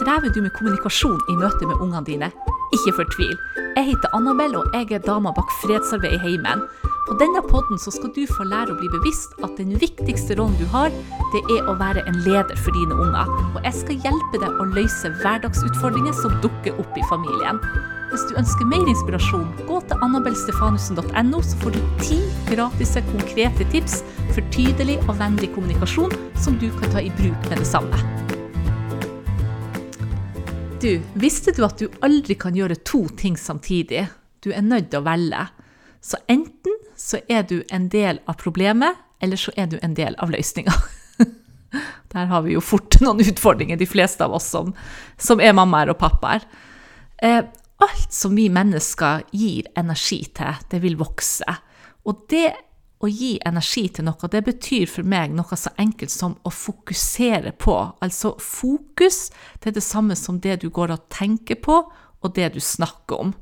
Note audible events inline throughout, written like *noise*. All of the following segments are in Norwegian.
Strever du med kommunikasjon i møte med ungene dine? Ikke fortvil. Jeg heter Annabelle, og jeg er dama bak fredsarbeid i heimen. På denne podden skal du få lære å bli bevisst at den viktigste rollen du har, det er å være en leder for dine unger. Og jeg skal hjelpe deg å løse hverdagsutfordringer som dukker opp i familien. Hvis du ønsker mer inspirasjon, gå til annabelstefanussen.no, så får du ti gratis konkrete tips for tydelig og vennlig kommunikasjon som du kan ta i bruk med det samme. Du, visste du at du aldri kan gjøre to ting samtidig? Du er nødt til å velge. Så enten så er du en del av problemet, eller så er du en del av løsninga. *laughs* Der har vi jo fort noen utfordringer, de fleste av oss som, som er mammaer og pappaer. Eh, alt som vi mennesker gir energi til, det vil vokse. Og det å gi energi til noe, det betyr for meg noe så enkelt som å fokusere på. Altså fokus, det er det samme som det du går og tenker på, og det du snakker om.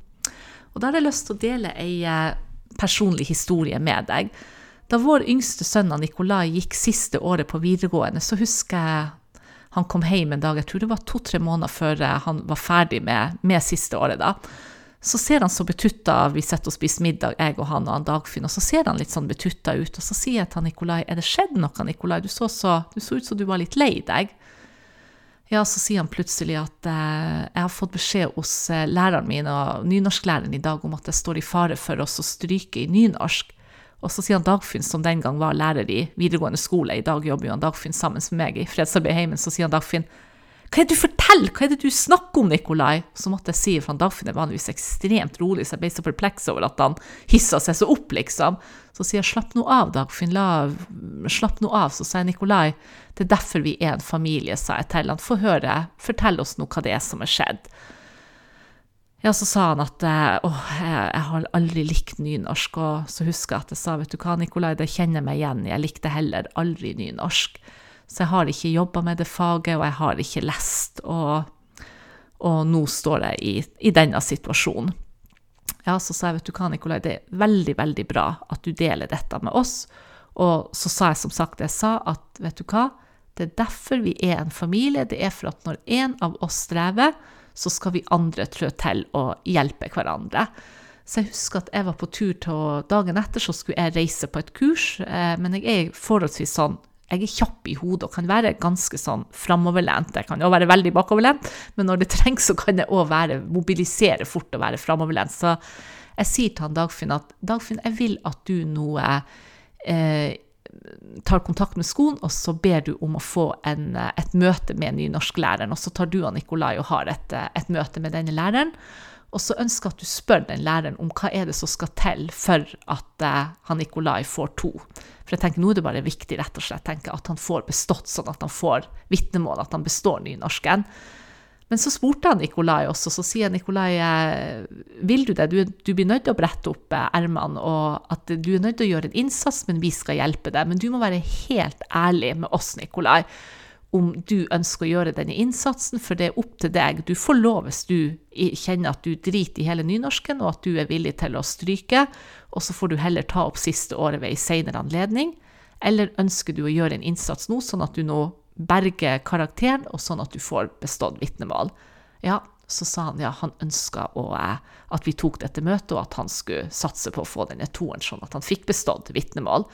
Og da har jeg lyst til å dele ei eh, personlig historie med deg. Da vår yngste sønn Nikolai gikk siste året på videregående, så husker jeg han kom hjem en dag, jeg tror det var to-tre måneder før eh, han var ferdig med, med siste året. da. Så ser han så betutta Vi sitter og spiser middag, jeg og han og han Dagfinn, og så ser han litt sånn betutta ut. Og så sier jeg til Nikolai, er det skjedd noe, Nikolai? Du så, så, du så ut som du var litt lei deg. Ja, så sier han plutselig at eh, jeg har fått beskjed hos eh, læreren min og nynorsklæreren i dag om at jeg står i fare for oss å stryke i nynorsk. Og så sier han Dagfinn, som den gang var lærer i videregående skole, i dag jobber jo han Dagfinn sammen med meg i fredsarbeid hjemme, så sier han Dagfinn hva er det du forteller, hva er det du snakker om, Nikolai? Så måtte jeg si, for han Dagfinn er vanligvis ekstremt rolig, så jeg ble så perpleks over at han hissa seg så opp, liksom. Så sier jeg slapp nå av, Dagfinn, la, slapp nå av. Så sier Nikolai, det er derfor vi er en familie, sa jeg til han. Få høre, fortell oss nå hva det er som er skjedd. Ja, så sa han at åh, jeg, jeg har aldri likt nynorsk, og så husker jeg at jeg sa, vet du hva, Nikolai, det kjenner jeg meg igjen i, jeg likte heller aldri nynorsk. Så jeg har ikke jobba med det faget, og jeg har ikke lest. Og, og nå står jeg i, i, denne situasjonen. Ja, så sa jeg, vet du hva, Nikolai, det er veldig, veldig bra at du deler dette med oss. Og så sa jeg som sagt det jeg sa, at vet du hva, det er derfor vi er en familie. Det er for at når en av oss strever, så skal vi andre trø til og hjelpe hverandre. Så jeg husker at jeg var på tur til Dagen etter så skulle jeg reise på et kurs, eh, men jeg er forholdsvis sånn jeg er kjapp i hodet og kan være ganske sånn framoverlent. Jeg kan jo være veldig bakoverlent, men når det *laughs* trengs, så kan jeg òg mobilisere fort og være framoverlent. Så jeg sier til han Dagfinn at Dagfinn, jeg vil at du nå eh, tar kontakt med skolen, og så ber du om å få en, et møte med nynorsklæreren. Og så tar du og Nikolai og har et, et møte med denne læreren. Og så ønsker jeg at du spør den læreren om hva er det som skal til for at eh, han Nikolai får to. For jeg tenker nå er det bare viktig rett og slett tenker, at han får bestått, sånn at han får vitnemål, at han består nynorsken. Men så spurte han Nikolai også, så sier Nikolai eh, vil du det? Du, du blir nødt til å brette opp eh, ermene, og at du er nødt til å gjøre en innsats, men vi skal hjelpe deg. Men du må være helt ærlig med oss, Nikolai om du ønsker å gjøre denne innsatsen, for det er opp til deg. Du får lov hvis du kjenner at du driter i hele nynorsken, og at du er villig til å stryke, og så får du heller ta opp siste året ved en senere anledning. Eller ønsker du å gjøre en innsats nå, sånn at du nå berger karakteren, og sånn at du får bestått vitnemål? Ja, så sa han ja, han ønska at vi tok dette møtet, og at han skulle satse på å få denne toeren, sånn at han fikk bestått vitnemål.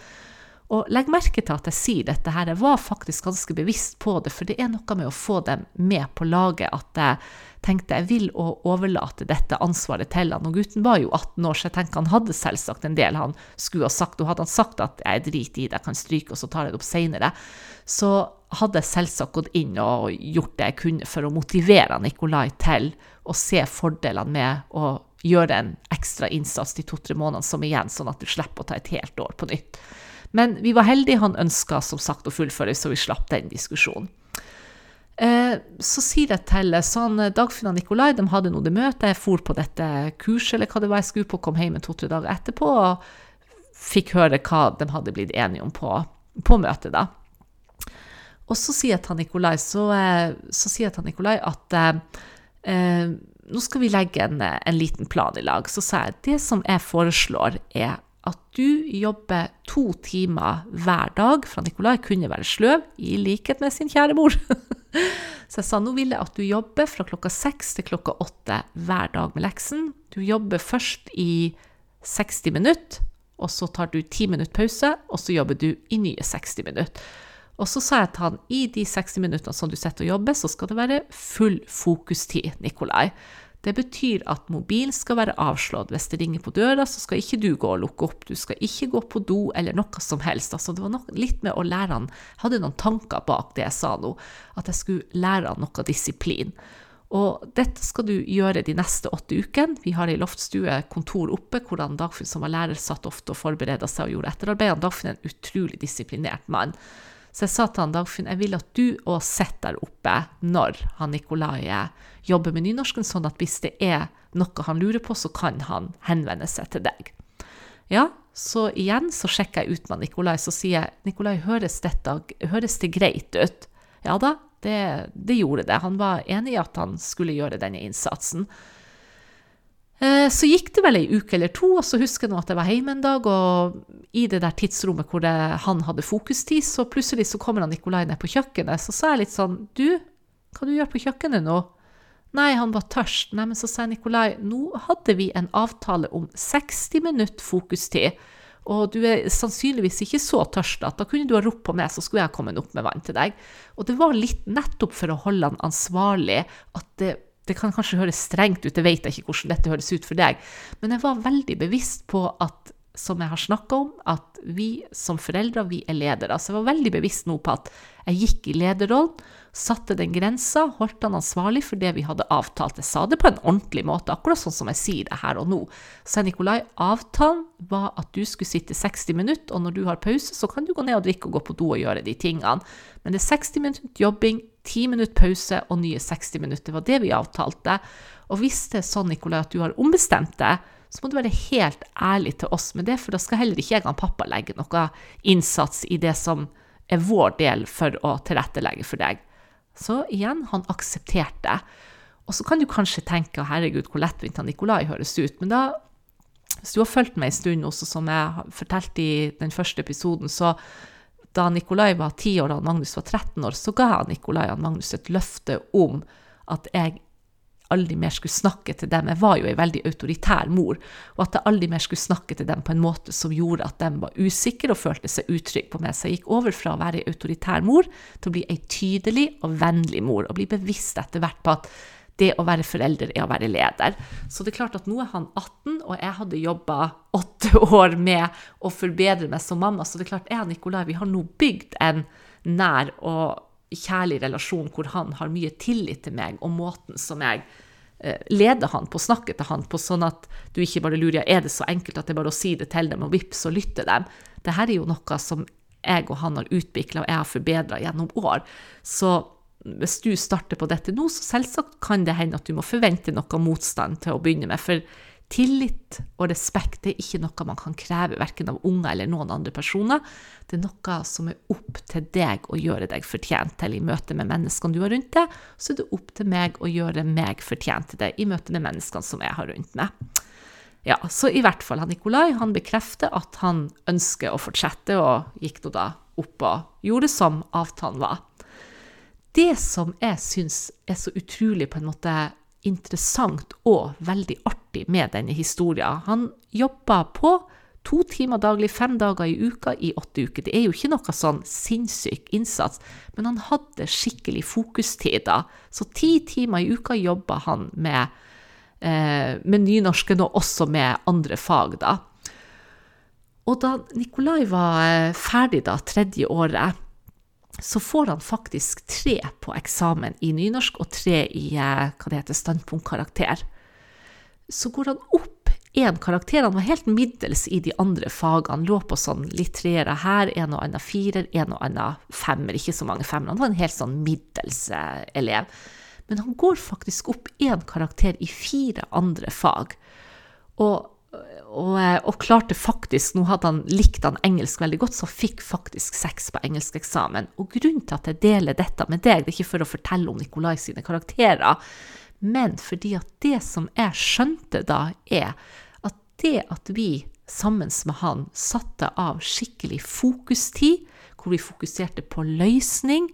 Og legg merke til at jeg sier dette her, jeg var faktisk ganske bevisst på det, for det er noe med å få dem med på laget at jeg tenkte jeg vil overlate dette ansvaret til han. Og gutten var jo 18 år, så jeg tenker han hadde selvsagt en del han skulle ha sagt. Og hadde han sagt at jeg driter i det, jeg kan stryke, og så tar jeg det opp seinere, så hadde jeg selvsagt gått inn og gjort det jeg kunne for å motivere Nikolai til å se fordelene med å gjøre en ekstra innsats de to-tre månedene som igjen, sånn at du slipper å ta et helt år på nytt. Men vi var heldige, han ønska som sagt å fullføre, så vi slapp den diskusjonen. Eh, så sier jeg til sånn, Dagfinn og Nikolai de hadde nå det møtet, jeg for på dette kurset eller hva det var jeg skulle på, kom hjem to-tre dager etterpå og fikk høre hva de hadde blitt enige om på, på møtet. da. Og så sier jeg til Nikolai, så, eh, så sier jeg til Nikolai at eh, nå skal vi legge en, en, liten plan i lag. Så sa jeg det som jeg foreslår, er at du jobber to timer hver dag, for Nikolai kunne være sløv, i likhet med sin kjære mor. *laughs* Så jeg sa nå vil jeg at du jobber fra klokka seks til klokka åtte hver dag med leksen. Du jobber først i 60 minutter, og så tar du 10 minutter pause, og så jobber du i nye 60 minutter. Og så sa jeg til han i de 60 minuttene som du sitter og jobber, så skal det være full fokustid, Nikolai. Det betyr at mobilen skal være avslått. Hvis det ringer på døra, så skal ikke du gå og lukke opp. Du skal ikke gå på do eller noe som helst. Altså, det var noe, litt med å lære han Jeg hadde noen tanker bak det jeg sa nå, at jeg skulle lære han noe disiplin. Og dette skal du gjøre de neste åtte ukene. Vi har ei loftstue, kontor oppe, hvor Dagfinn som var lærer, satt ofte og forberedte seg og gjorde etterarbeid. Dagfinn er en utrolig disiplinert mann. Så jeg sa til han Dagfinn jeg vil at du òg sitter der oppe når han Nikolai jobber med nynorsken, sånn at hvis det er noe han lurer på, så kan han henvende seg til deg. Ja, så igjen så sjekker jeg ut med Nikolai, så sier jeg Nikolai, høres, dette, høres det greit ut? Ja da, det, det gjorde det. Han var enig i at han skulle gjøre denne innsatsen. Eh, så gikk det vel ei uke eller to, og så husker jeg nå at jeg var hjemme en dag, og i det der tidsrommet hvor det, han hadde fokustid, så plutselig så kommer Nikolai ned på kjøkkenet. Så sa jeg litt sånn Du, hva du gjør på kjøkkenet nå? Nei, han var tørst. Nei, men så sa Nikolai, nå hadde vi en avtale om 60 minutt fokustid. Og du er sannsynligvis ikke så tørst at da kunne du ha ropt på meg, så skulle jeg kommet opp med vann til deg. Og det var litt nettopp for å holde han ansvarlig at det det kan kanskje høres strengt ut, jeg vet ikke hvordan dette høres ut for deg, men jeg var veldig bevisst på at, som jeg har snakka om, at vi som foreldre, vi er ledere. Så jeg var veldig bevisst nå på at jeg gikk i lederrollen, satte den grensa, holdt han ansvarlig for det vi hadde avtalt. Jeg sa det på en ordentlig måte, akkurat sånn som jeg sier det her og nå. Så Nikolai, avtalen var at du skulle sitte 60 minutter, og når du har pause, så kan du gå ned og drikke og gå på do og gjøre de tingene. Men det er 60 minutter jobbing, 10 minutter pause og nye 60 minutter. Det var det vi avtalte. Og hvis det er sånn, Nikolai, at du har ombestemt deg, så må du være helt ærlig til oss med det, for da skal heller ikke jeg og pappa legge noe innsats i det som er vår del for å tilrettelegge for deg. Så igjen, han aksepterte. Og så kan du kanskje tenke herregud, hvor lettvint han Nikolai høres ut. Men da, hvis du har fulgt meg en stund også, som jeg fortalte i den første episoden, så da Nikolai var 10 år og Magnus var 13 år, så ga Nikolai og Magnus et løfte om at jeg aldri mer skulle snakke til dem. Jeg var jo ei veldig autoritær mor, og at jeg aldri mer skulle snakke til dem på en måte som gjorde at de var usikre og følte seg utrygge på meg. Så jeg gikk over fra å være ei autoritær mor til å bli ei tydelig og vennlig mor, og bli bevisst etter hvert på at det å være forelder er å være leder. Så det er klart at nå er han 18, og jeg hadde jobba åtte *laughs* år med å forbedre meg som mamma. Så det er klart, jeg og Nikolai vi har nå bygd en nær og kjærlig relasjon hvor han har mye tillit til meg, og måten som jeg eh, leder han på, snakker til han på, sånn at du ikke bare lurer ja, er det så enkelt at det er bare å si det til dem, og vips, og lytte dem. Dette er jo noe som jeg og han har utvikla, og jeg har forbedra gjennom år. Så hvis du starter på dette nå, så selvsagt kan det hende at du må forvente noe motstand til å begynne med. For Tillit og respekt er ikke noe man kan kreve verken av unger eller noen andre personer. Det er noe som er opp til deg å gjøre deg fortjent til i møte med menneskene du har rundt deg. Så er det opp til meg å gjøre meg fortjent til det i møte med menneskene som jeg har rundt meg. Ja, så i hvert fall, han Nikolai han bekrefter at han ønsker å fortsette, og gikk nå da opp og gjorde som avtalen var. Det som jeg syns er så utrolig på en måte interessant og veldig artig med denne historien. Han jobba på to timer daglig, fem dager i uka i åtte uker. Det er jo ikke noe sånn sinnssyk innsats, men han hadde skikkelig fokustider. Så ti timer i uka jobba han med, eh, med nynorsken, og også med andre fag, da. Og da Nikolai var eh, ferdig da, tredje året, så får han faktisk tre på eksamen i nynorsk og tre i eh, hva det heter, standpunktkarakter. Så går han opp én karakter. Han var helt middels i de andre fagene. Han Lå på sånn litt treere her, en og annen firer, en og annen femmer. Ikke så mange femmer. Han var en helt sånn middels eh, elev. Men han går faktisk opp én karakter i fire andre fag. Og og, eh, og, klarte faktisk Nå hadde han likt han engelsk veldig godt, så fikk faktisk seks på engelskeksamen. Og grunnen til at jeg deler dette med deg, det er ikke for å fortelle om Nikolai sine karakterer, men fordi at det som jeg skjønte da, er at det at vi sammen med han satte av skikkelig fokustid, hvor vi fokuserte på løsning,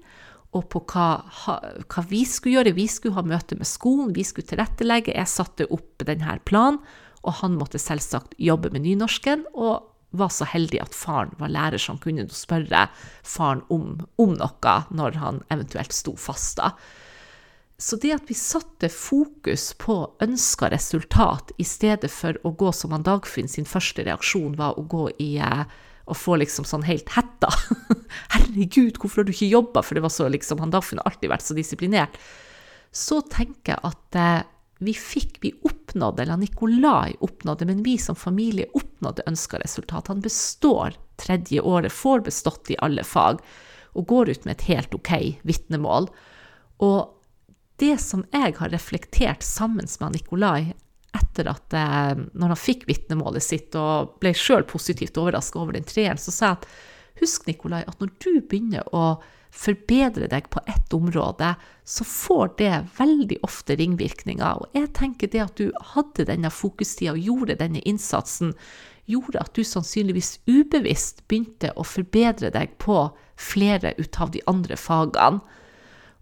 og på hva, hva, vi skulle gjøre. Vi skulle ha møte med skolen, vi skulle tilrettelegge. Jeg satte opp denne planen, og han måtte selvsagt jobbe med nynorsken. og var så heldig at faren var lærer som kunne spørre faren om, om noe når han eventuelt sto fast. da. Så det at vi satte fokus på ønska resultat i stedet for å gå som han Dagfinn sin første reaksjon var å gå i eh, og få liksom sånn helt hetta. *laughs* Herregud, hvorfor har du ikke jobba? For det var så liksom, han Dagfinn har alltid vært så disiplinert. Så tenker jeg at eh, vi fikk, vi oppnådde, eller Nikolai oppnådde, men vi som familie oppnådde ønska resultat. Han består tredje året, får bestått i alle fag, og går ut med et helt OK vitnemål. Og det som jeg har reflektert sammen med Nikolai etter at eh, når han fikk vitnemålet sitt og ble sjøl positivt overraska over den treeren, så sa jeg at husk, Nikolai, at når du begynner å forbedre deg på ett område, så får det veldig ofte ringvirkninger. Og jeg tenker det at du hadde denne fokustida og gjorde denne innsatsen, gjorde at du sannsynligvis ubevisst begynte å forbedre deg på flere ut av de andre fagene.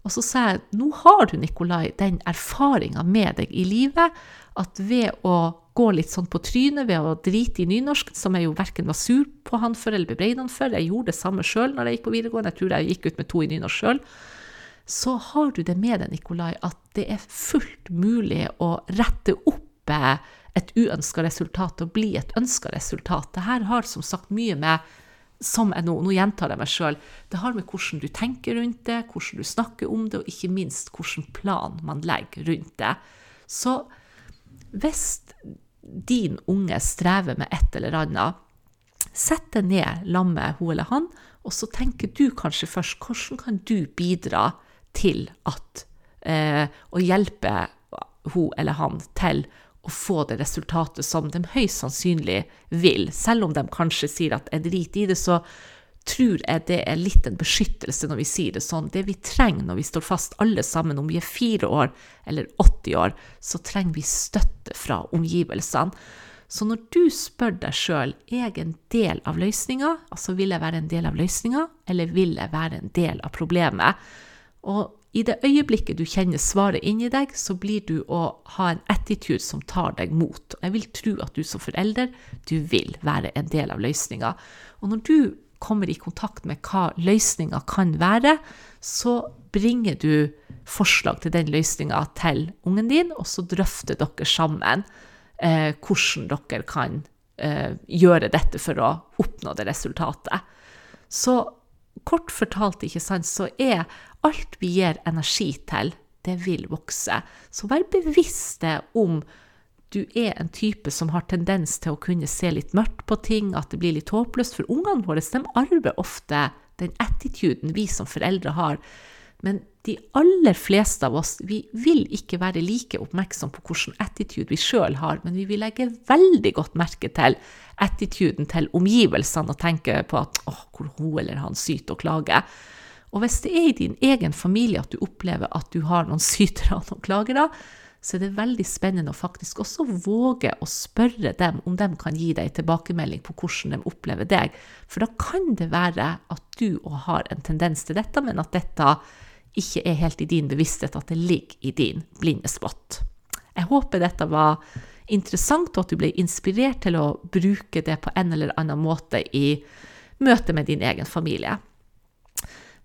Og så sa jeg nå har du, Nikolai, den erfaringa med deg i livet at ved å gå litt sånn på trynet, ved å drite i nynorsk, som jeg jo verken var sur på han for eller bebreide han for, jeg gjorde det samme sjøl når jeg gikk på videregående, jeg tror jeg gikk ut med to i nynorsk sjøl, så har du det med deg, Nikolai, at det er fullt mulig å rette opp et uønska resultat og bli et ønska resultat. Det her har som sagt mye med som jeg nå, nå gjentar jeg meg sjøl, det har med hvordan du tenker rundt det, hvordan du snakker om det, og ikke minst hvilken plan man legger rundt det. Så hvis din unge strever med et eller annet, sett deg ned sammen med hun eller han, og så tenker du kanskje først hvordan kan du bidra til at eh, å hjelpe hun eller han til å få det resultatet som de høyst sannsynlig vil. Selv om de kanskje sier at er drit i det, så tror jeg det er litt en beskyttelse når vi sier det sånn. Det vi trenger når vi står fast alle sammen, om vi er fire år eller 80 år, så trenger vi støtte fra omgivelsene. Så når du spør deg sjøl er jeg en del av løsninga, altså vil jeg være en del av løsninga, eller vil jeg være en del av problemet? Og i det øyeblikket du kjenner svaret inni deg, så blir du å ha en attitude som tar deg mot. Jeg vil tro at du som forelder, du vil være en del av løsninga. Og når du kommer i kontakt med hva løsninga kan være, så bringer du forslag til den løsninga til ungen din, og så drøfter dere sammen eh, hvordan dere kan eh, gjøre dette for å oppnå det resultatet. Så kort fortalt, ikke sant, så er alt vi gir energi til, det vil vokse. Så vær bevisst om du er en type som har tendens til å kunne se litt mørkt på ting, at det blir litt håpløst. For ungene våre de arver ofte den attituden vi som foreldre har. Men de aller fleste av oss vi vil ikke være like oppmerksom på hvilken attitude vi sjøl har, men vi vil legge veldig godt merke til attituden til omgivelsene og tenke på at åh, hvor hun eller han syter og klager. Og hvis det er i din egen familie at du opplever at du har noen sytere og klagere, så er det veldig spennende å faktisk også våge å spørre dem om de kan gi deg tilbakemelding på hvordan de opplever deg. For da kan det være at du òg har en tendens til dette, men at dette ikke er helt i din bevissthet, at det ligger i din blinde spott. Jeg håper dette var interessant, og at du ble inspirert til å bruke det på en eller annen måte i møte med din egen familie.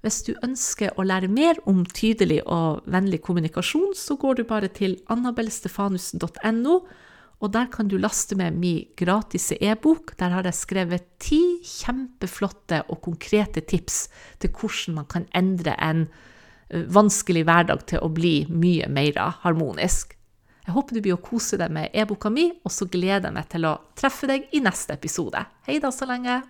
Hvis du ønsker å lære mer om tydelig og vennlig kommunikasjon, så går du bare til annabelstefanussen.no, og der kan du laste med min gratis e-bok. Der har jeg skrevet ti kjempeflotte og konkrete tips til hvordan man kan endre en vanskelig hverdag til å bli mye mer harmonisk. Jeg håper du blir å kose deg med e-boka mi, og så gleder jeg meg til å treffe deg i neste episode. Hei da så lenge!